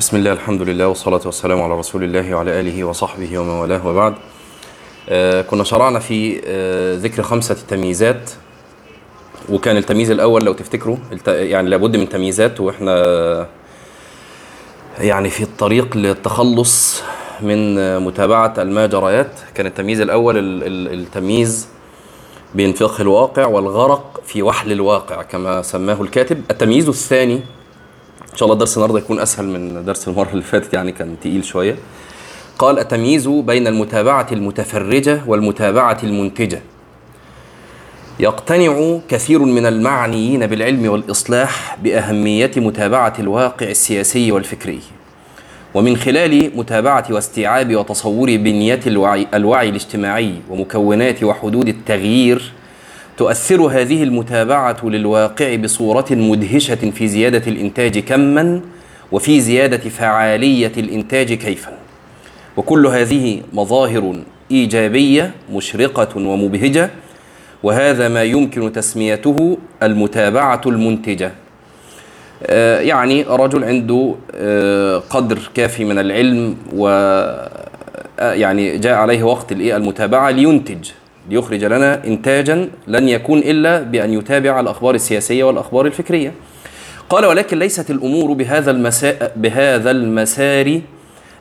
بسم الله الحمد لله والصلاة والسلام على رسول الله وعلى آله وصحبه ومن والاه وبعد آه كنا شرعنا في آه ذكر خمسة تمييزات وكان التمييز الأول لو تفتكروا يعني لابد من تمييزات وإحنا يعني في الطريق للتخلص من متابعة الماجريات كان التمييز الأول ال- ال- التمييز بين فقه الواقع والغرق في وحل الواقع كما سماه الكاتب التمييز الثاني إن شاء الله درس النهارده يكون أسهل من درس المرة اللي فاتت يعني كان تقيل شوية. قال التمييز بين المتابعة المتفرجة والمتابعة المنتجة. يقتنع كثير من المعنيين بالعلم والإصلاح بأهمية متابعة الواقع السياسي والفكري. ومن خلال متابعة واستيعاب وتصور بنية الوعي, الوعي الاجتماعي ومكونات وحدود التغيير تؤثر هذه المتابعة للواقع بصورة مدهشة في زيادة الإنتاج كما وفي زيادة فعالية الإنتاج كيفا وكل هذه مظاهر إيجابية مشرقة ومبهجة وهذا ما يمكن تسميته المتابعة المنتجة آه، يعني رجل عنده آه، قدر كافي من العلم و آه، يعني جاء عليه وقت؟ المتابعة لينتج ليخرج لنا إنتاجا لن يكون إلا بأن يتابع الأخبار السياسية والأخبار الفكرية. قال ولكن ليست الأمور بهذا المساء بهذا المسار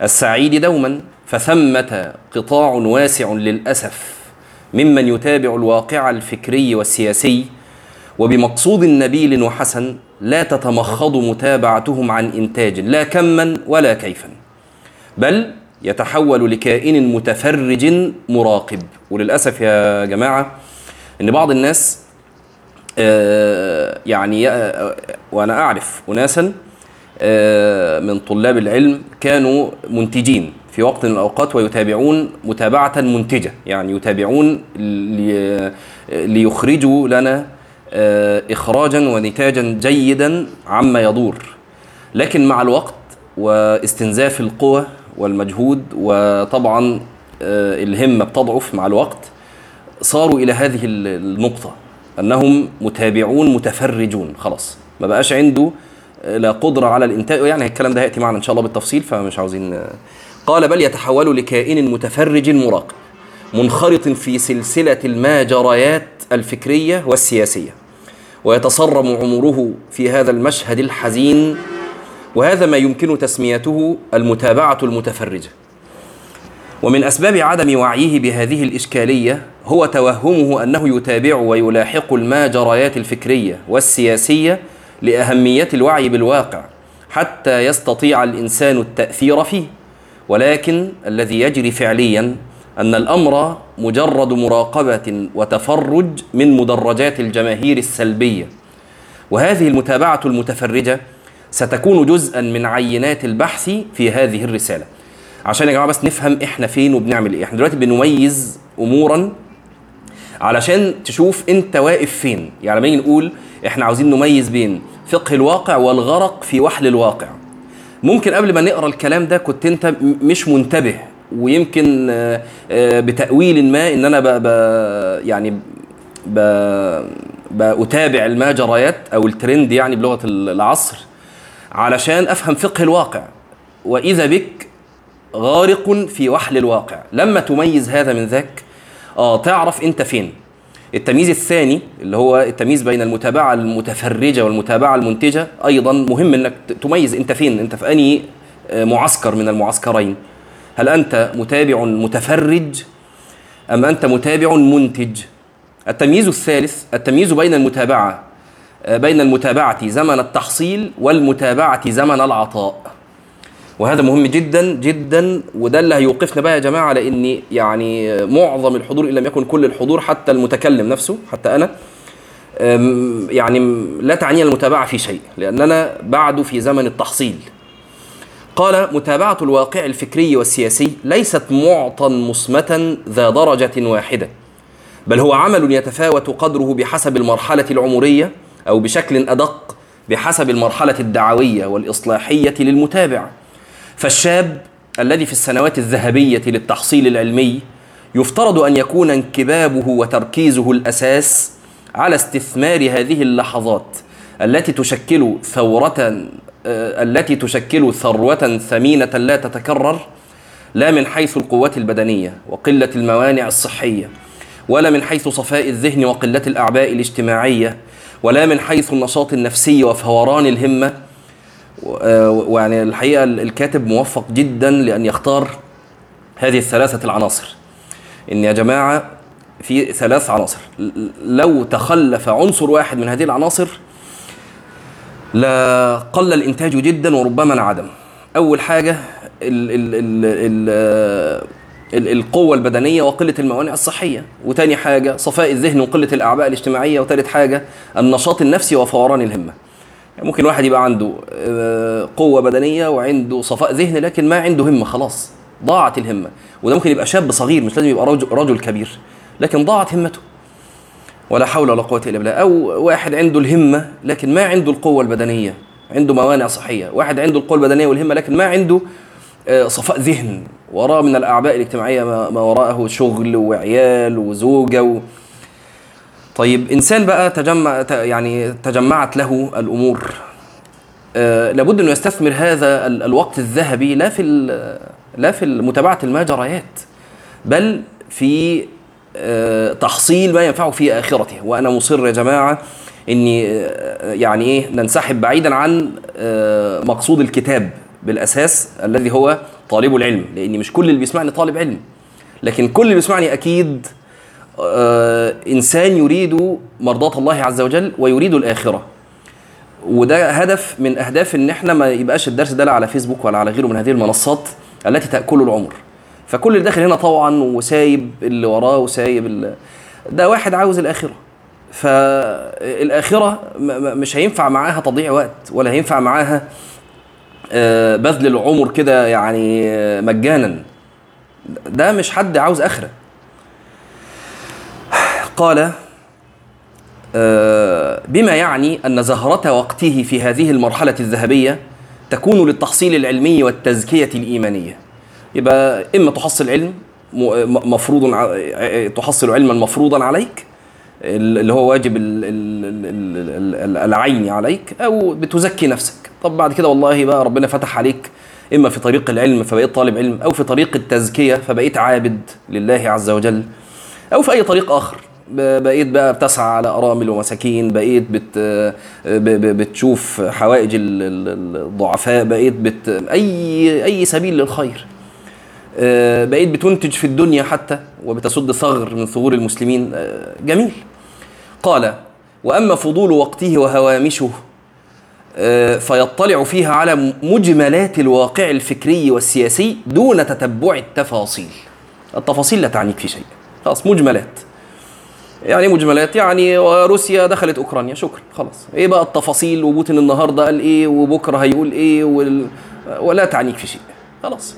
السعيد دوما فثمة قطاع واسع للأسف ممن يتابع الواقع الفكري والسياسي وبمقصود نبيل وحسن لا تتمخض متابعتهم عن إنتاج لا كما ولا كيفا بل يتحول لكائن متفرج مراقب. وللأسف يا جماعة إن بعض الناس آه، يعني آه، وأنا أعرف أناسا آه، من طلاب العلم كانوا منتجين في وقت من الأوقات ويتابعون متابعة منتجة يعني يتابعون لي- ليخرجوا لنا آه، إخراجا ونتاجا جيدا عما يدور. لكن مع الوقت واستنزاف القوى والمجهود وطبعا آه، الهمة بتضعف مع الوقت صاروا إلى هذه ال- النقطة أنهم متابعون متفرجون خلاص ما بقاش عنده آه، لا قدرة على الإنتاج يعني الكلام ده هيأتي معنا إن شاء الله بالتفصيل فمش عاوزين آه. قال بل يتحول لكائن متفرج مراقب منخرط في سلسلة الماجريات الفكرية والسياسية ويتصرم عمره في هذا المشهد الحزين وهذا ما يمكن تسميته المتابعة المتفرجة ومن أسباب عدم وعيه بهذه الإشكالية هو توهمه أنه يتابع ويلاحق الماجريات الفكرية والسياسية لأهمية الوعي بالواقع حتى يستطيع الإنسان التأثير فيه. ولكن الذي يجري فعليا أن الأمر مجرد مراقبة وتفرج من مدرجات الجماهير السلبية. وهذه المتابعة المتفرجة ستكون جزءا من عينات البحث في هذه الرسالة. عشان يا جماعة بس نفهم إحنا فين وبنعمل إيه. إحنا دلوقتي بنميز أمورا علشان تشوف أنت واقف فين. يعني لما نيجي نقول إحنا عاوزين نميز بين فقه الواقع والغرق في وحل الواقع. ممكن قبل ما نقرأ الكلام ده كنت أنت مش منتبه ويمكن آه، آه، بتأويل ما إن أنا ب يعني بتابع الماجريات أو الترند يعني بلغة العصر علشان أفهم فقه الواقع. وإذا بك غارق في وحل الواقع. لما تميز هذا من ذاك آه تعرف أنت فين. التمييز الثاني اللي هو التمييز بين المتابعة المتفرجة والمتابعة المنتجة أيضا مهم أنك ت- تميز أنت فين. أنت في أنهي آه، معسكر من المعسكرين. هل أنت متابع متفرج أم أنت متابع منتج؟ التمييز الثالث التمييز بين المتابعة آه، بين المتابعة زمن التحصيل والمتابعة زمن العطاء. وهذا مهم جدا جدا وده اللي هيوقفنا بقى يا جماعة على ان يعني معظم الحضور إن لم يكن كل الحضور حتى المتكلم نفسه حتى أنا يعني لا تعنينا المتابعة في شيء لاننا بعد في زمن التحصيل. قال متابعة الواقع الفكري والسياسي ليست معطى مصمتا ذا درجة واحدة بل هو عمل يتفاوت قدره بحسب المرحلة العمرية أو بشكل أدق بحسب المرحلة الدعوية والإصلاحية للمتابع. فالشاب الذي في السنوات الذهبية للتحصيل العلمي يفترض أن يكون انكبابه وتركيزه الأساس على استثمار هذه اللحظات التي تشكل ثورة آه، التي تشكل ثروة ثمينة لا تتكرر لا من حيث القوة البدنية وقلة الموانع الصحية ولا من حيث صفاء الذهن وقلة الأعباء الاجتماعية ولا من حيث النشاط النفسي وفوران الهمة ويعني الحقيقة الكاتب موفق جدا لأن يختار هذه الثلاثة العناصر. إن يا جماعة في ثلاث عناصر. لو تخلف عنصر واحد من هذه العناصر لقل الإنتاج جدا وربما انعدم. أول حاجة ال ال ال ال القوة البدنية وقلة الموانع الصحية. وتاني حاجة صفاء الذهن وقلة الأعباء الاجتماعية. وتالت حاجة النشاط النفسي وفوران يعني ممكن واحد يبقى عنده آه، قوة بدنية وعنده صفاء ذهن لكن ما عنده همة خلاص ضاعت الهمة. وده ممكن يبقى شاب صغير مش لازم يبقى رجل, كبير لكن ضاعت همته. ولا حول ولا قوة إلا بالله. أو واحد عنده الهمة لكن ما عنده القوة البدنية عنده موانع صحية. واحد عنده القوة البدنية والهمة لكن ما عنده آه، صفاء ذهن. وراه من الأعباء الاجتماعية ما وراءه شغل وعيال وزوجة و... طيب إنسان بقى تجمع يعني تجمعت له الأمور. آه لابد أنه يستثمر هذا الوقت الذهبي لا في لا في متابعة المجريات بل في آه تحصيل ما ينفعه في آخرته. وأنا مصر يا جماعة إني آه، يعني إيه ننسحب بعيدا عن آه، مقصود الكتاب بالأساس الذي هو طالب العلم لأني مش كل اللي بيسمعني طالب علم. لكن كل اللي بيسمعني أكيد إنسان يريد مرضاة الله عز وجل ويريد الآخرة. وده هدف من أهداف إن إحنا ما يبقاش الدرس ده لا على فيسبوك ولا على غيره من هذه المنصات التي تأكل العمر. فكل اللي داخل هنا طبعا وسايب اللي وراه وسايب اللي ده واحد عاوز الآخرة. فالآخرة مش هينفع معاها تضييع وقت ولا هينفع معاها آه، بذل العمر كده يعني آه، مجانا. ده مش حد عاوز آخرة. قال آه، بما يعني أن زهرة وقته في هذه المرحلة الذهبية تكون للتحصيل العلمي والتزكية الإيمانية. يبقى إما تحصل علم مفروض تحصل علما مفروضا عليك اللي هو واجب العين عليك أو بتزكي نفسك. طب بعد كده والله بقى ربنا فتح عليك إما في طريق العلم فبقيت طالب علم أو في طريق التزكية فبقيت عابد لله عز وجل أو في أي طريق آخر. بقيت بقى بتسعى على أرامل ومساكين بقيت بت بتشوف حوائج الضعفاء بقيت بت اي أي سبيل للخير. آه، بقيت بتنتج في الدنيا حتى وبتسد ثغر من ثغور المسلمين. آه، جميل. قال وأما فضول وقته وهوامشه آه، فيطلع فيها على مجملات الواقع الفكري والسياسي دون تتبع التفاصيل. التفاصيل لا تعنيك في شيء. خلاص مجملات. يعني مجملات يعني روسيا دخلت أوكرانيا شكرا خلاص. إيه بقى التفاصيل؟ وبوتين النهارده قال إيه؟ وبكرة هيقول إيه؟ وال... ولا تعنيك في شيء. خلاص.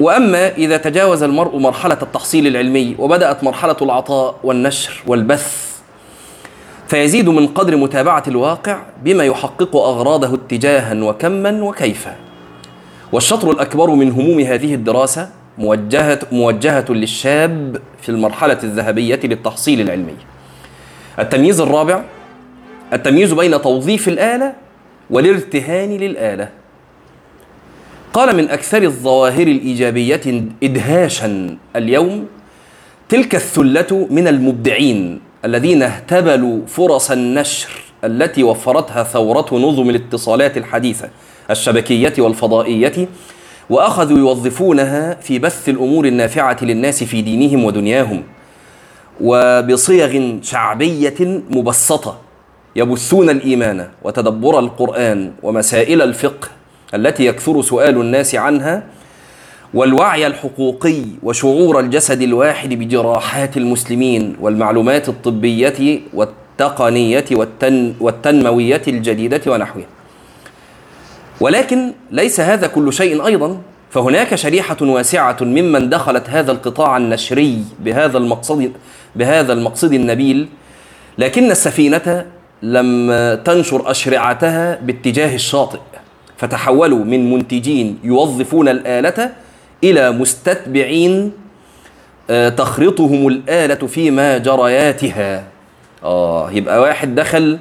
وأما إذا تجاوز المرء مرحلة التحصيل العلمي وبدأت مرحلة العطاء والنشر والبث فيزيد من قدر متابعة الواقع بما يحقق أغراضه اتجاها وكما وكيفا. والشطر الأكبر من هموم هذه الدراسة موجهه موجهة للشاب في المرحلة الذهبية للتحصيل العلمي. التمييز الرابع التمييز بين توظيف الآلة والارتهان للآلة. قال من أكثر الظواهر الإيجابية إدهاشا اليوم تلك الثلة من المبدعين الذين اهتبلوا فرص النشر التي وفرتها ثورة نظم الاتصالات الحديثة الشبكية والفضائية وأخذوا يوظفونها في بث الأمور النافعة للناس في دينهم ودنياهم وبصيغ شعبية مبسطة يبثون الإيمان وتدبر القرآن ومسائل الفقه التي يكثر سؤال الناس عنها والوعي الحقوقي وشعور الجسد الواحد بجراحات المسلمين والمعلومات الطبية والتقنية والتن والتنموية الجديدة ونحوها. ولكن ليس هذا كل شيء أيضا فهناك شريحة واسعة ممن دخلت هذا القطاع النشري بهذا المقصد بهذا المقصد النبيل لكن السفينة لم تنشر أشرعتها باتجاه الشاطئ فتحولوا من منتجين يوظفون الآلة إلى مستتبعين آه، تخرطهم الآلة في جرياتها آه يبقى واحد دخل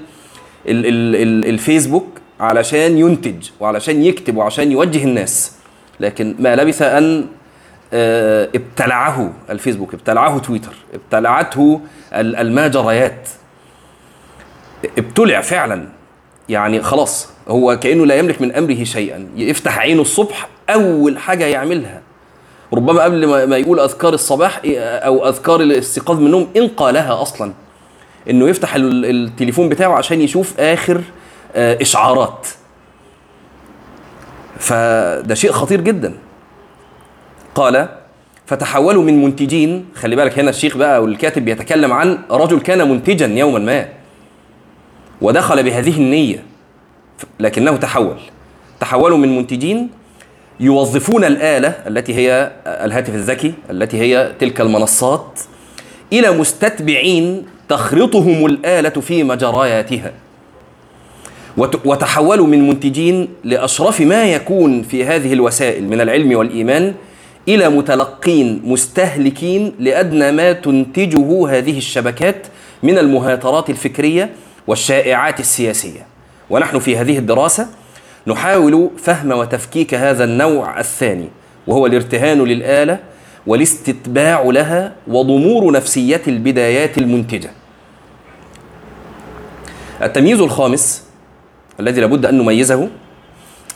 ال ال ال الفيسبوك علشان ينتج وعلشان يكتب وعشان يوجه الناس. لكن ما لبث أن آه، ابتلعه الفيسبوك ابتلعه تويتر ابتلعته ال- الماجريات ابتلع فعلا. يعني خلاص هو كأنه لا يملك من أمره شيئا. يفتح عينه الصبح أول حاجة يعملها. ربما قبل ما يقول أذكار الصباح إيه، أو أذكار الاستيقاظ من النوم إن قالها أصلا. إنه يفتح ال- التليفون بتاعه عشان يشوف آخر إشعارات. فده شيء خطير جدا. قال فتحولوا من منتجين. خلي بالك هنا الشيخ بقى والكاتب بيتكلم عن رجل كان منتجا يوما ما ودخل بهذه النية لكنه تحول. تحولوا من منتجين يوظفون الآلة التي هي الهاتف الذكي التي هي تلك المنصات إلى مستتبعين تخرطهم الآلة في مجرياتها. وتحولوا من منتجين لأشرف ما يكون في هذه الوسائل من العلم والإيمان إلى متلقين مستهلكين لأدنى ما تنتجه هذه الشبكات من المهاترات الفكرية والشائعات السياسية. ونحن في هذه الدراسة نحاول فهم وتفكيك هذا النوع الثاني وهو الارتهان للآلة والاستتباع لها وضمور نفسية البدايات المنتجة. التمييز الخامس الذي لابد أن نميزه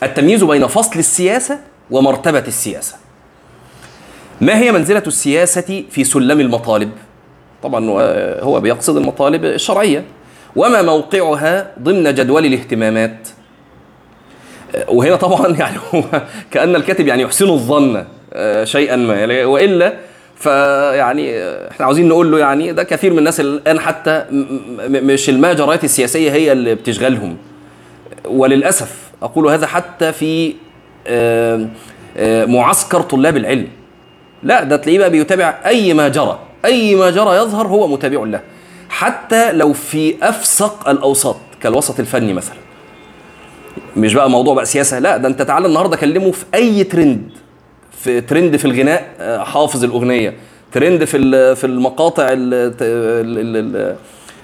التمييز بين فصل السياسة ومرتبة السياسة. ما هي منزلة السياسة في سلم المطالب؟ طبعا هو- هو بيقصد المطالب الشرعية. وما موقعها ضمن جدول الاهتمامات؟ وهنا طبعا يعني هو كأن الكاتب يعني يحسن الظن آه، شيئا ما. يعني وإلا فيعني آه، إحنا عاوزين نقول له يعني ده كثير من الناس الآن حتى مش المجريات السياسية هي اللي بتشغلهم. وللأسف أقول هذا حتى في معسكر طلاب العلم. لا ده تلاقيه بقى بيتابع أي ما جرى أي ما جرى يظهر هو متابع له. حتى لو في أفسق الأوساط كالوسط الفني مثلا. مش بقى موضوع بقى سياسة لا ده أنت تعالى النهاردة كلمه في أي ترند. في ترند في الغناء آه، حافظ الأغنية. ترند في في المقاطع ال- ال- ال- ال-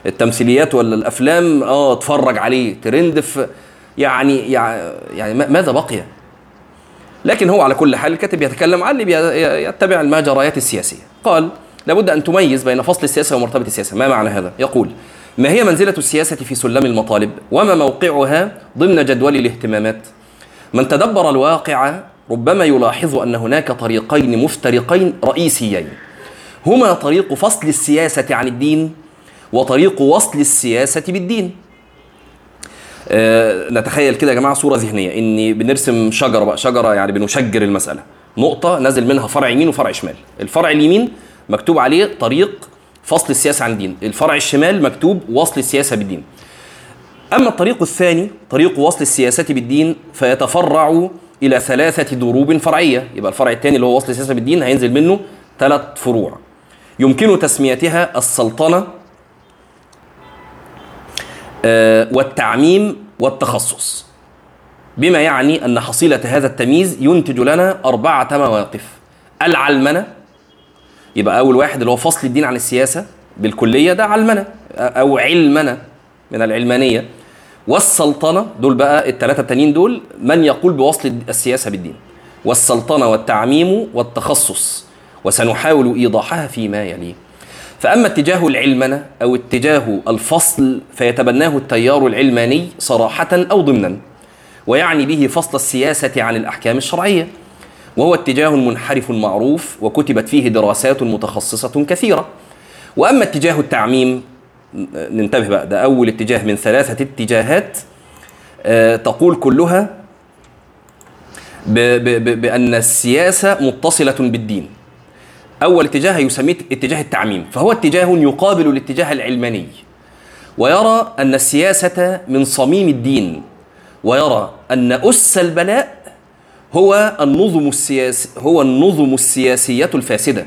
التمثيليات ولا الأفلام آه اتفرج عليه. ترند في يعني يعني ما- ماذا بقي؟ لكن هو على كل حال الكاتب يتكلم عن اللي يتبع المجريات السياسية. قال لابد أن تميز بين فصل السياسة ومرتبة السياسة. ما معنى هذا؟ يقول ما هي منزلة السياسة في سلم المطالب؟ وما موقعها ضمن جدول الاهتمامات؟ من تدبر الواقع ربما يلاحظ أن هناك طريقين مفترقين رئيسيين. هما طريق فصل السياسة عن الدين وطريق وصل السياسة بالدين. نتخيل كده يا جماعة صورة ذهنية. إني بنرسم شجرة بقى شجرة يعني بنشجر المسألة. نقطة نازل منها فرع يمين وفرع شمال. الفرع اليمين مكتوب عليه طريق فصل السياسة عن الدين. الفرع الشمال مكتوب وصل السياسة بالدين. أما الطريق الثاني طريق وصل السياسة بالدين فيتفرع إلى ثلاثة دروب فرعية. يبقى الفرع الثاني اللي هو وصل السياسة بالدين هينزل منه ثلاث فروع. يمكن تسميتها السلطنة آه، والتعميم والتخصص. بما يعني أن حصيلة هذا التمييز ينتج لنا أربعة مواقف. العلمنة يبقى أول واحد اللي هو فصل الدين عن السياسة بالكلية ده علمنة أو علمنة من العلمانية. والسلطنة دول بقى الثلاثة التانيين دول من يقول بوصل السياسة بالدين. والسلطنة والتعميم والتخصص. وسنحاول إيضاحها فيما يلي فأما اتجاه العلمنة أو اتجاه الفصل فيتبناه التيار العلماني صراحة أو ضمنا ويعني به فصل السياسة عن الأحكام الشرعية. وهو اتجاه منحرف معروف وكتبت فيه دراسات متخصصة كثيرة. وأما اتجاه التعميم ننتبه بقى ده أول اتجاه من ثلاثة اتجاهات آه، تقول كلها بأن السياسة متصلة بالدين. أول اتجاه يسميه اتجاه التعميم فهو اتجاه يقابل الاتجاه العلماني. ويرى أن السياسة من صميم الدين ويرى أن أس البلاء هو النظم السياسي هو النظم السياسية الفاسدة.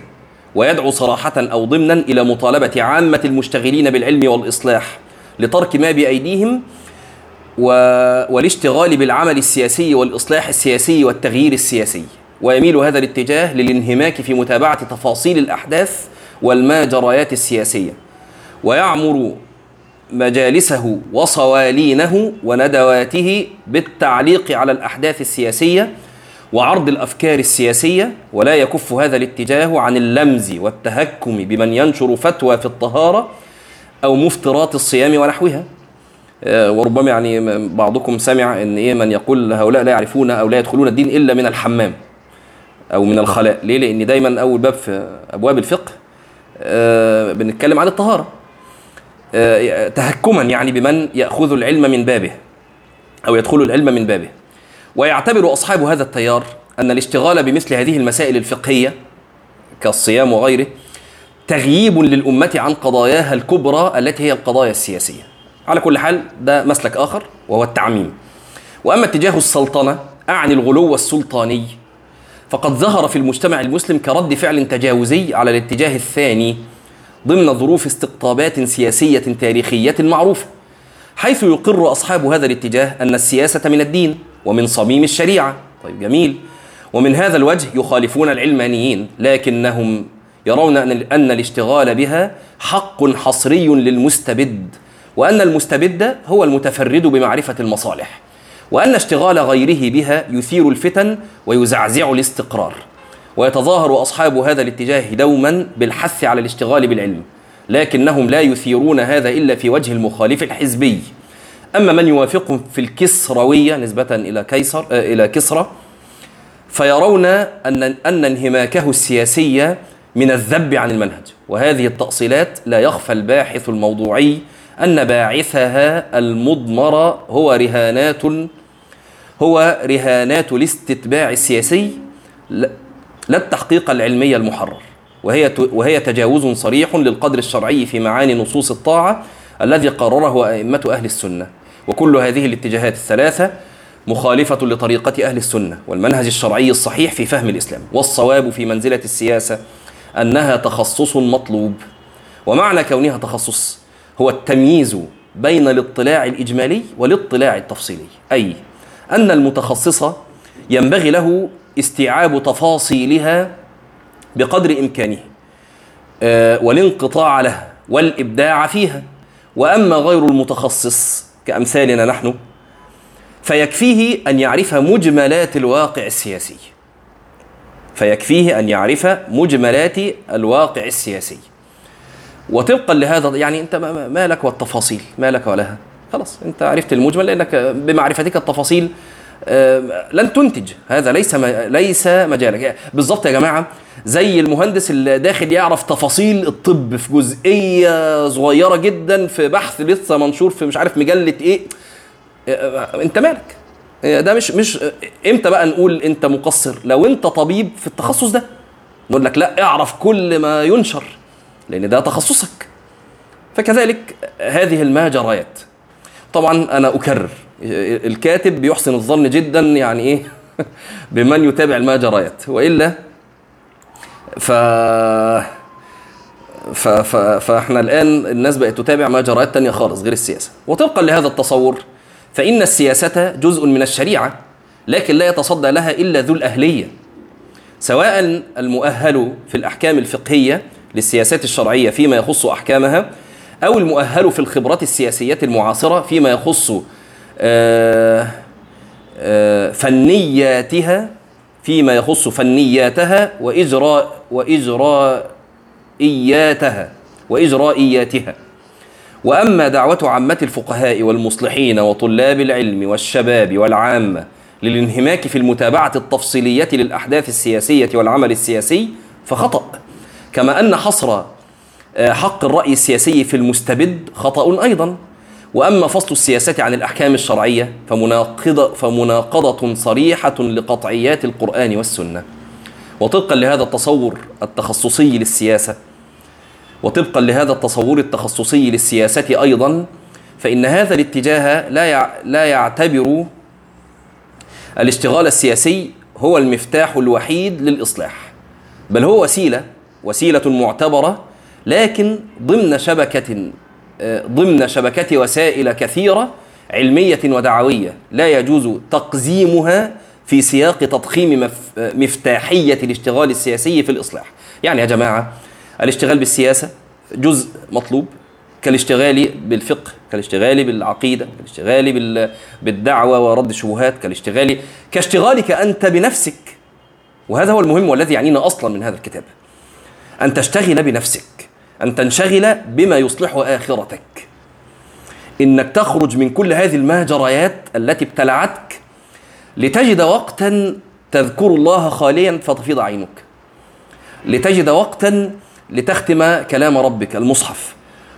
ويدعو صراحة أو ضمنا إلى مطالبة عامة المشتغلين بالعلم والإصلاح لترك ما بأيديهم و... والاشتغال بالعمل السياسي والإصلاح السياسي والتغيير السياسي. ويميل هذا الاتجاه للانهماك في متابعة تفاصيل الأحداث والماجريات السياسية. ويعمر مجالسه وصوالينه وندواته بالتعليق على الأحداث السياسية وعرض الأفكار السياسية ولا يكف هذا الاتجاه عن اللمز والتهكم بمن ينشر فتوى في الطهارة أو مفترات الصيام ونحوها. آه، وربما يعني بعضكم سمع إن إيه من يقول هؤلاء لا يعرفون أو لا يدخلون الدين إلا من الحمام. أو من الخلاء. ليه؟ لأن دايما أول باب في أبواب الفقه آه، بنتكلم عن الطهارة. آه، تهكما يعني بمن يأخذ العلم من بابه أو يدخل العلم من بابه. ويعتبر أصحاب هذا التيار أن الاشتغال بمثل هذه المسائل الفقهية كالصيام وغيره تغييب للأمة عن قضاياها الكبرى التي هي القضايا السياسية. على كل حال ده مسلك آخر وهو التعميم. وأما اتجاه السلطنة أعني الغلو السلطاني فقد ظهر في المجتمع المسلم كرد فعل تجاوزي على الاتجاه الثاني ضمن ظروف استقطابات سياسية تاريخية معروفة حيث يقر أصحاب هذا الاتجاه أن السياسة من الدين ومن صميم الشريعة. طيب جميل. ومن هذا الوجه يخالفون العلمانيين لكنهم يرون أن الاشتغال بها حق حصري للمستبد وأن المستبد هو المتفرد بمعرفة المصالح. وأن اشتغال غيره بها يثير الفتن ويزعزع الاستقرار. ويتظاهر أصحاب هذا الاتجاه دوما بالحث على الاشتغال بالعلم لكنهم لا يثيرون هذا إلا في وجه المخالف الحزبي. أما من يوافقهم في الكسروية نسبة إلى كيسر آه إلى كسرى فيرون أن أن انهماكه السياسي من الذب عن المنهج. وهذه التأصيلات لا يخفى الباحث الموضوعي أن باعثها المضمر هو رهانات هو رهانات الاستتباع السياسي لا التحقيق العلمي المحرر. وهي وهي تجاوز صريح للقدر الشرعي في معاني نصوص الطاعة الذي قرره أئمة أهل السنة. وكل هذه الاتجاهات الثلاثة مخالفة لطريقة أهل السنة والمنهج الشرعي الصحيح في فهم الإسلام. والصواب في منزلة السياسة أنها تخصص مطلوب. ومعنى كونها تخصص هو التمييز بين الاطلاع الإجمالي والاطلاع التفصيلي. أي أن المتخصص ينبغي له استيعاب تفاصيلها بقدر إمكانه آه، والانقطاع لها والإبداع فيها. وأما غير المتخصص كأمثالنا نحن فيكفيه أن يعرف مجملات الواقع السياسي. فيكفيه أن يعرف مجملات الواقع السياسي. وطبقا لهذا يعني أنت ما لك والتفاصيل ما لك ولها خلاص أنت عرفت المجمل لأنك بمعرفتك التفاصيل آه، لن تنتج هذا ليس ليس مجالك. بالظبط يا جماعة زي المهندس اللي داخل يعرف تفاصيل الطب في جزئية صغيرة جدا في بحث لسه منشور في مش عارف مجلة إيه. آه، أنت مالك؟ آه، ده مش مش إمتى بقى نقول أنت مقصر؟ لو أنت طبيب في التخصص ده. نقول لك لا اعرف كل ما ينشر لأن ده تخصصك. فكذلك هذه الماجريات. طبعا أنا أكرر. الكاتب بيحسن الظن جدا يعني إيه؟ بمن يتابع الماجريات وإلا ف ف... ف... فإحنا الآن الناس بقت تتابع ماجريات تانية خالص غير السياسة. وطبقا لهذا التصور فإن السياسة جزء من الشريعة لكن لا يتصدى لها إلا ذو الأهلية. سواء المؤهل في الأحكام الفقهية للسياسات الشرعية فيما يخص أحكامها أو المؤهل في الخبرات السياسية المعاصرة فيما يخص آه، آه، فنياتها فيما يخص فنياتها وإجراء وإجرائياتها وإجرائياتها. وأما دعوة عامة الفقهاء والمصلحين وطلاب العلم والشباب والعامة للانهماك في المتابعة التفصيلية للأحداث السياسية والعمل السياسي فخطأ. كما أن حصر حق الرأي السياسي في المستبد خطأ أيضا. وأما فصل السياسة عن الأحكام الشرعية فمناقضة, فمناقضة صريحة لقطعيات القرآن والسنة. وطبقا لهذا التصور التخصصي للسياسة وطبقا لهذا التصور التخصصي للسياسة أيضا فإن هذا الاتجاه لا لا يعتبر الاشتغال السياسي هو المفتاح الوحيد للإصلاح بل هو وسيلة وسيلة معتبرة لكن ضمن شبكة ضمن شبكة وسائل كثيرة علمية ودعوية لا يجوز تقزيمها في سياق تضخيم مفتاحية الاشتغال السياسي في الإصلاح. يعني يا جماعة الاشتغال بالسياسة جزء مطلوب كالاشتغال بالفقه كالاشتغال بالعقيدة كالاشتغال بال- بالدعوة ورد الشبهات كالاشتغال كاشتغالك أنت بنفسك. وهذا هو المهم والذي يعنينا أصلا من هذا الكتاب. أن تشتغل بنفسك. أن تنشغل بما يصلح آخرتك. إنك تخرج من كل هذه المهجريات التي ابتلعتك لتجد وقتا تذكر الله خاليا فتفيض عينك. لتجد وقتا لتختم كلام ربك المصحف.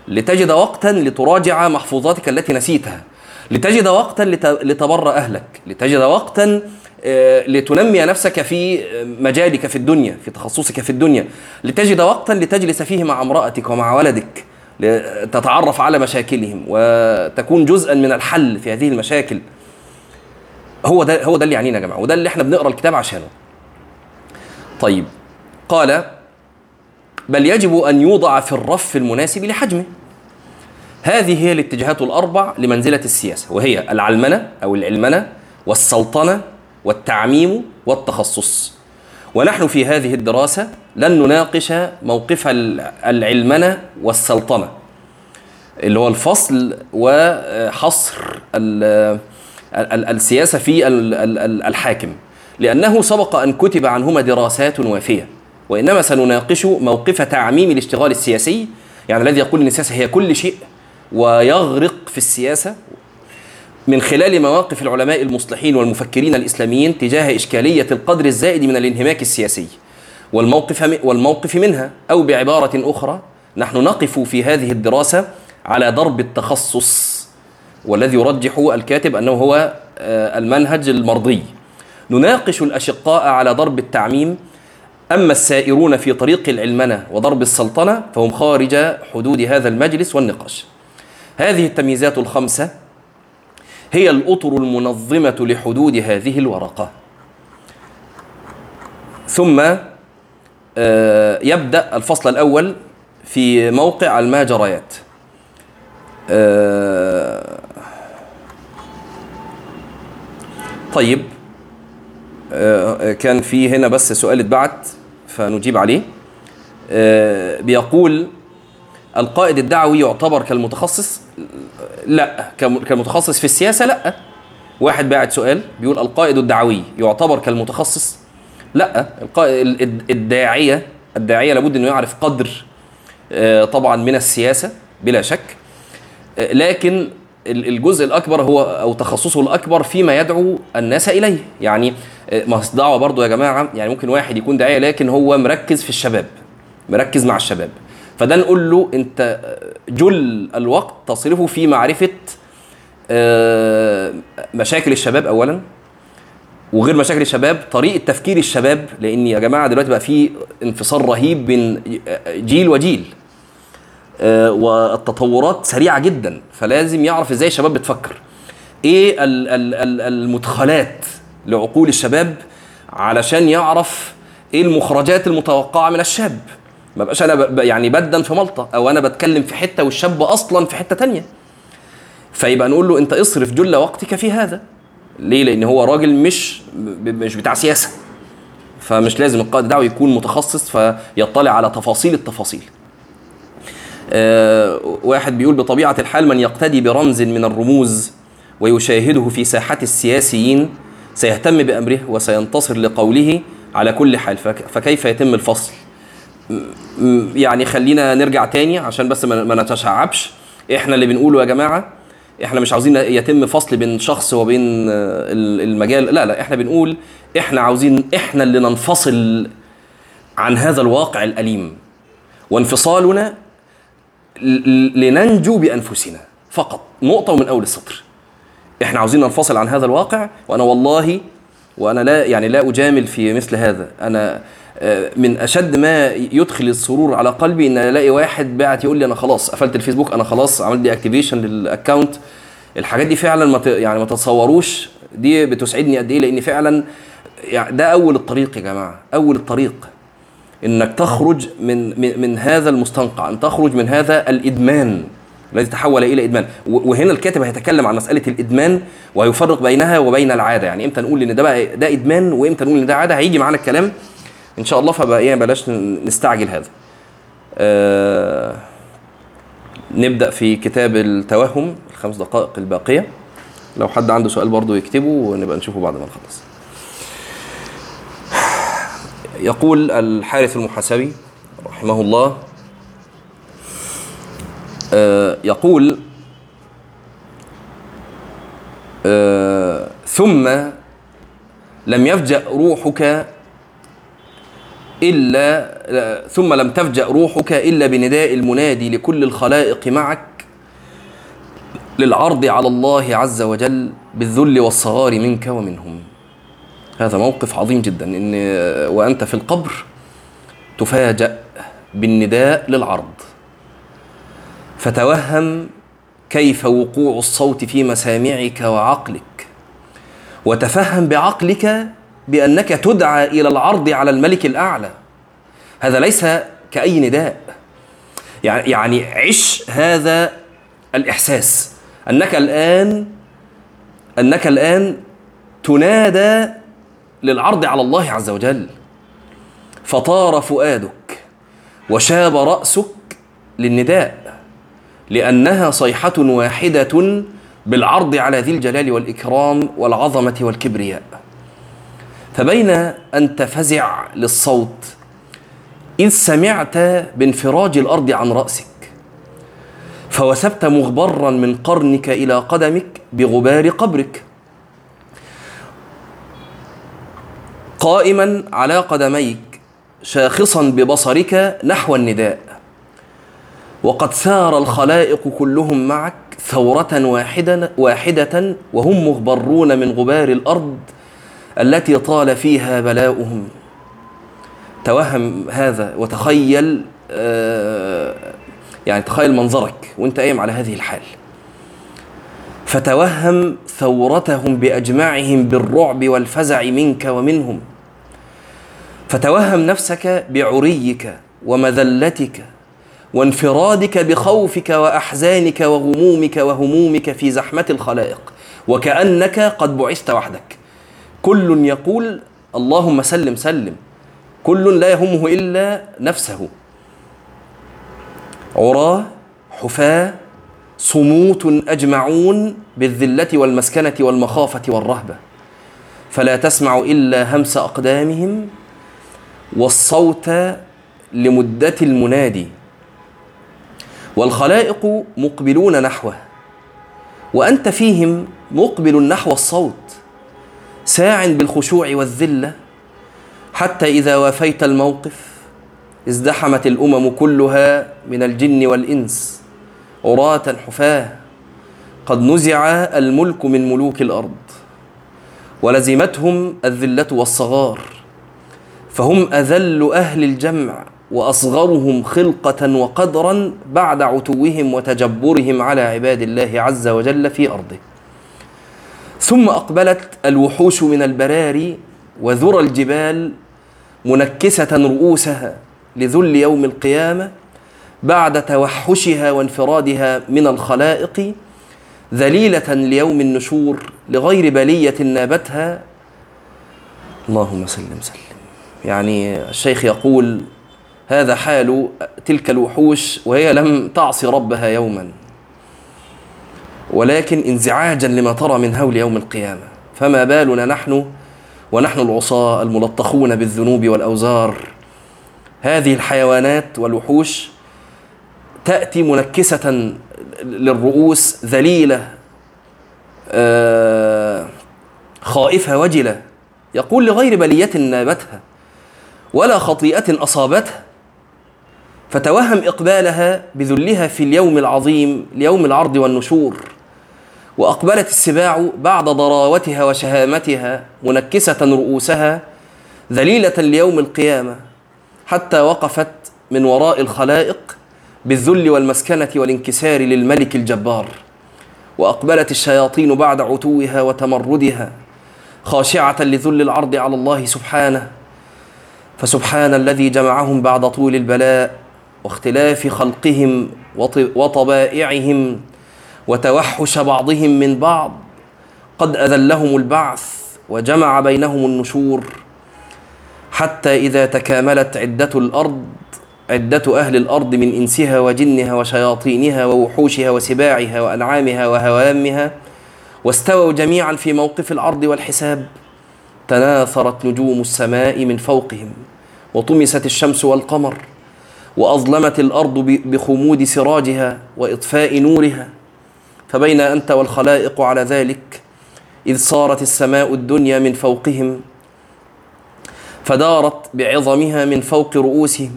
لتجد وقتا لتراجع محفوظاتك التي نسيتها. لتجد وقتا لت- لتبر أهلك. لتجد وقتا لتنمي نفسك في آه، مجالك في الدنيا في تخصصك في الدنيا. لتجد وقتا لتجلس فيه مع امرأتك ومع ولدك لتتعرف على مشاكلهم وتكون جزءا من الحل في هذه المشاكل. هو ده هو ده اللي يعنينا يا جماعة وده اللي إحنا بنقرأ الكتاب عشانه. طيب قال بل يجب أن يوضع في الرف المناسب لحجمه. هذه هي الاتجاهات الأربع لمنزلة السياسة وهي العلمنة أو العلمنة والسلطنة والتعميم والتخصص. ونحن في هذه الدراسة لن نناقش موقف ال- العلمنة والسلطنة اللي هو الفصل وحصر ال- ال- السياسة في ال- ال- ال- الحاكم. لأنه سبق أن كتب عنهما دراسات وافيه وإنما سنناقش موقف تعميم الاشتغال السياسي يعني الذي يقول إن السياسة هي كل شيء ويغرق في السياسة من خلال مواقف العلماء المصلحين والمفكرين الإسلاميين تجاه إشكالية القدر الزائد من الانهماك السياسي. والموقف والموقف منها أو بعبارة أخرى نحن نقف في هذه الدراسة على درب التخصص والذي يرجح الكاتب أنه هو آه، المنهج المرضي. نناقش الأشقاء على ضرب التعميم أما السائرون في طريق العلمنة وضرب السلطنة فهم خارج حدود هذا المجلس والنقاش. هذه التمييزات الخمسة هي الأطر المنظمة لحدود هذه الورقة. ثم آه، يبدأ الفصل الأول في موقع الماجريات آه، طيب آه، كان في هنا بس سؤال اتبعت فنجيب عليه. بيقول القائد الدعوي يعتبر كالمتخصص؟ لا. كم- كالمتخصص في السياسة؟ لا. واحد باعت سؤال بيقول القائد الدعوي يعتبر كالمتخصص؟ لا. القائد الد- الداعية الداعية لابد إنه يعرف قدر آه، طبعا من السياسة بلا شك. آه، لكن ال- الجزء الأكبر هو أو تخصصه الأكبر فيما يدعو الناس إليه. يعني آه، ما دعوة برضه يا جماعة يعني ممكن واحد يكون داعية لكن هو مركز في الشباب مركز مع الشباب. فده نقول له أنت جل الوقت تصرفه في معرفة مشاكل الشباب اولا وغير مشاكل الشباب طريقة تفكير الشباب لأن يا جماعة دلوقتي بقى في انفصال رهيب بين جيل وجيل آه، والتطورات سريعة جدا فلازم يعرف إزاي الشباب بتفكر. إيه ال- ال- ال- المدخلات لعقول الشباب علشان يعرف إيه المخرجات المتوقعة من الشاب؟ ما بقاش أنا يعني بدن في ملطة أو أنا بتكلم في حتة والشاب أصلا في حتة تانية. فيبقى نقول له انت اصرف جل وقتك في هذا. ليه؟ لأن هو راجل مش مش بتاع سياسة. فمش لازم القائد الدعوي يكون متخصص فيطلع على تفاصيل التفاصيل. آه، واحد بيقول بطبيعة الحال من يقتدي برمز من الرموز ويشاهده في ساحات السياسيين سيهتم بأمره وسينتصر لقوله على كل حال. فك- فكيف يتم الفصل؟ يعني خلينا نرجع تاني عشان بس ما نتشعبش. إحنا اللي بنقوله يا جماعة إحنا مش عاوزين يتم فصل بين شخص وبين آه، ال- المجال. لا لا إحنا بنقول إحنا عاوزين إحنا اللي ننفصل عن هذا الواقع الأليم. وانفصالنا لننجو بأنفسنا فقط. نقطة ومن أول السطر. إحنا عاوزين ننفصل عن هذا الواقع وأنا والله وأنا لا يعني لا أجامل في مثل هذا. أنا من أشد ما يدخل السرور على قلبي إن ألاقي واحد باعت يقول لي أنا خلاص قفلت الفيسبوك أنا خلاص عملت deactivation لل account الحاجات دي فعلا ما يعني ما تتصوروش. دي بتسعدني قد إيه؟ لأن فعلا ده أول الطريق يا جماعة أول الطريق إنك تخرج من من, من هذا المستنقع أن تخرج من هذا الإدمان الذي تحول إلى إدمان. وهنا الكاتب هيتكلم عن مسألة الإدمان ويفرق بينها وبين العادة. يعني إمتى نقول إن ده بقى ده إدمان وإمتى نقول إن ده عادة؟ هيجي معانا الكلام إن شاء الله فبقى إيه بلاش نستعجل هذا. آه نبدأ في كتاب التوهم الخمس دقائق الباقية. لو حد عنده سؤال برضه يكتبه ونبقى نشوفه بعد ما نخلص. يقول الحارث المحاسبي رحمه الله آه، يقول آه، ثم لم يفجأ روحك إلا ثم لم تفجأ روحك إلا بنداء المنادي لكل الخلائق معك للعرض على الله عز وجل بالذل والصغار منك ومنهم. هذا موقف عظيم جدا إن وأنت في القبر تفاجأ بالنداء للعرض. فتوهم كيف وقوع الصوت في مسامعك وعقلك. وتفهم بعقلك بأنك تدعى إلى العرض على الملك الأعلى. هذا ليس كأي نداء. يعني عش هذا الإحساس. أنك الآن أنك الآن تنادى للعرض على الله عز وجل. فطار فؤادك وشاب رأسك للنداء لأنها صيحة واحدة بالعرض على ذي الجلال والإكرام والعظمة والكبرياء. فبين أن تفزع للصوت إذ سمعت بانفراج الأرض عن رأسك فوثبت مغبرا من قرنك إلى قدمك بغبار قبرك قائما على قدميك شاخصا ببصرك نحو النداء وقد ثار الخلائق كلهم معك ثورة واحدة واحدة وهم مغبرون من غبار الأرض التي طال فيها بلاؤهم. توهم هذا وتخيل آه، يعني تخيل منظرك وانت قايم على هذه الحال. فتوهم ثورتهم بأجمعهم بالرعب والفزع منك ومنهم. فتوهم نفسك بعريك ومذلتك وانفرادك بخوفك وأحزانك وغمومك وهمومك في زحمة الخلائق. وكأنك قد بعثت وحدك. كل يقول اللهم سلم سلم. كل لا يهمه إلا نفسه. عراه حفاة صموت أجمعون بالذلة والمسكنة والمخافة والرهبة. فلا تسمع إلا همس أقدامهم والصوت لمدة المنادي. والخلائق مقبلون نحوه. وأنت فيهم مقبل نحو الصوت. ساع بالخشوع والذلة حتى إذا وافيت الموقف ازدحمت الأمم كلها من الجن والإنس عراة حفاة. قد نزع الملك من ملوك الأرض ولزمتهم الذلة والصغار فهم أذل أهل الجمع وأصغرهم خلقة وقدرا بعد عتوهم وتجبرهم على عباد الله عز وجل في أرضه. ثم أقبلت الوحوش من البراري وذرى الجبال منكسة رؤوسها لذل يوم القيامة بعد توحشها وانفرادها من الخلائق ذليلة ليوم النشور لغير بلية نابتها. اللهم سلم سلم يعني الشيخ يقول هذا حال تلك الوحوش وهي لم تعصي ربها يوما. ولكن انزعاجا لما ترى من هول يوم القيامة. فما بالنا نحن ونحن العصاة الملطخون بالذنوب والأوزار. هذه الحيوانات والوحوش تأتي منكسة للرؤوس ذليلة آه، خائفة وجلة يقول لغير بلية نابتها ولا خطيئة أصابتها. فتوهم إقبالها بذلها في اليوم العظيم ليوم العرض والنشور. وأقبلت السباع بعد ضراوتها وشهامتها منكسة رؤوسها ذليلة ليوم القيامة حتى وقفت من وراء الخلائق بالذل والمسكنة والانكسار للملك الجبار. وأقبلت الشياطين بعد عتوها وتمردها خاشعة لذل العرض على الله سبحانه فسبحان الذي جمعهم بعد طول البلاء واختلاف خلقهم وطبائعهم وتوحش بعضهم من بعض. قد أذلهم البعث وجمع بينهم النشور حتى إذا تكاملت عدة الأرض عدة أهل الأرض من إنسها وجنها وشياطينها ووحوشها وسباعها وأنعامها وهوامها واستووا جميعا في موقف العرض والحساب. تناثرت نجوم السماء من فوقهم وطمست الشمس والقمر وأظلمت الأرض بخمود سراجها وإطفاء نورها. فبين أنت والخلائق على ذلك إذ صارت السماء الدنيا من فوقهم فدارت بعظمها من فوق رؤوسهم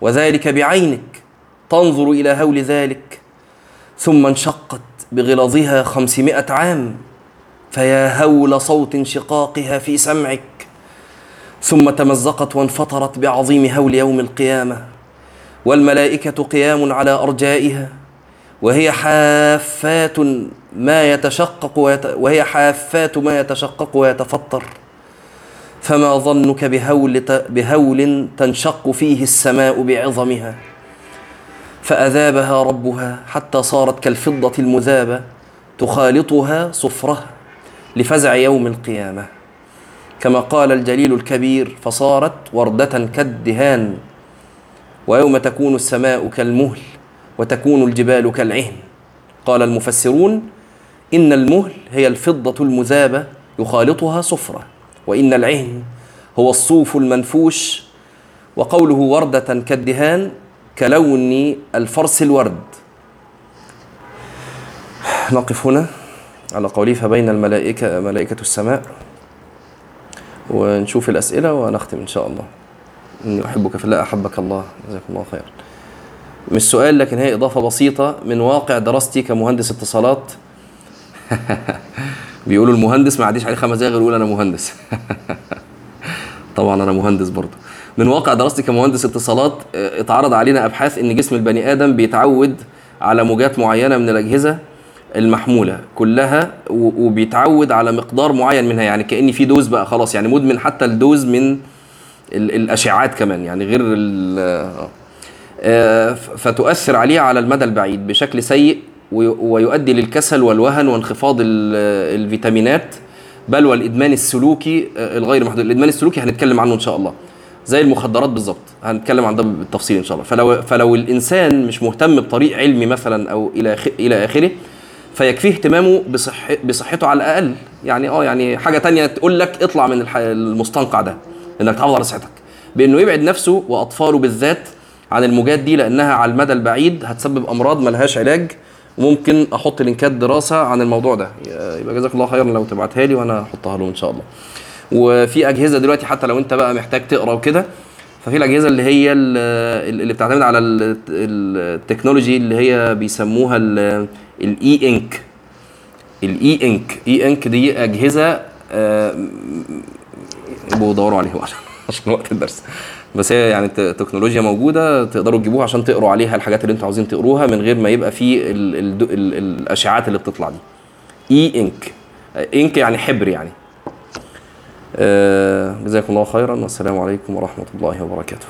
وذلك بعينك تنظر إلى هول ذلك ثم انشقت بغلظها خمسمائة عام فيا هول صوت انشقاقها في سمعك ثم تمزقت وانفطرت بعظيم هول يوم القيامة والملائكة قيام على أرجائها وهي حافات ما يتشقق ويت... وهي حافات ما يتشقق ويتفطر. فما ظنك بهول بهول تنشق فيه السماء بعظمها. فأذابها ربها حتى صارت كالفضة المذابة تخالطها صفرها لفزع يوم القيامة. كما قال الجليل الكبير فصارت وردة كالدهان ويوم تكون السماء كالمهل. وتكون الجبال كالعهن. قال المفسرون إن المهل هي الفضة المذابة يخالطها صفرة وإن العهن هو الصوف المنفوش وقوله وردة كالدهان كلون الفرس الورد. نقف هنا على قوله فبين الملائكة ملائكة السماء ونشوف الأسئلة ونختم إن شاء الله. إني أحبك الله أحبك الله جزاكم الله خيرا. مش سؤال لكن هي إضافة بسيطة من واقع دراستي كمهندس اتصالات. بيقولوا المهندس ما عديش عليه خمس دقايق يقول أنا مهندس. طبعا أنا مهندس برضه. من واقع دراستي كمهندس اتصالات آه، اتعرض علينا أبحاث إن جسم البني آدم بيتعود على موجات معينة من الأجهزة المحمولة كلها وبيتعود على مقدار معين منها يعني كأني في dose بقى خلاص يعني مدمن حتى ال dose من الأشعات كمان يعني غير آه، فتؤثر عليه على المدى البعيد بشكل سيء ويؤدي للكسل والوهن وانخفاض الفيتامينات بل والإدمان السلوكي آه، الغير محدود. الإدمان السلوكي هنتكلم عنه إن شاء الله. زي المخدرات بالظبط. هنتكلم عن ده بالتفصيل إن شاء الله. فلو فلو الإنسان مش مهتم بطريق علمي مثلا أو إلى إلى آخره فيكفيه اهتمامه بصح بصحته على الأقل. يعني آه يعني حاجة تانية تقول لك اطلع من المستنقع ده إنك تحافظ على صحتك. بإنه يبعد نفسه وأطفاله بالذات عن الموجات دي لأنها على المدى البعيد هتسبب أمراض ملهاش علاج. وممكن أحط link ات دراسة عن الموضوع ده. يبقى جزاك الله خيرا لو تبعتها لي وأنا احطها له إن شاء الله. وفي أجهزة دلوقتي حتى لو أنت بقى محتاج تقرأ وكده ففي الأجهزة اللي هي اللي بتعتمد على ال technology اللي هي بيسموها ال E Ink. ال E Ink. E Ink دي أجهزة آه، يبقوا دوروا عليها عشان وقت الدرس. بس هي يعني التكنولوجيا موجودة تقدروا تجيبوها عشان تقروا عليها الحاجات اللي أنتوا عاوزين تقروها من غير ما يبقى في ال ال ال الاشعاعات اللي بتطلع دي. إي إنك. إنك يعني حبر يعني. آه، جزاكم الله خيرا. والسلام عليكم ورحمة الله وبركاته.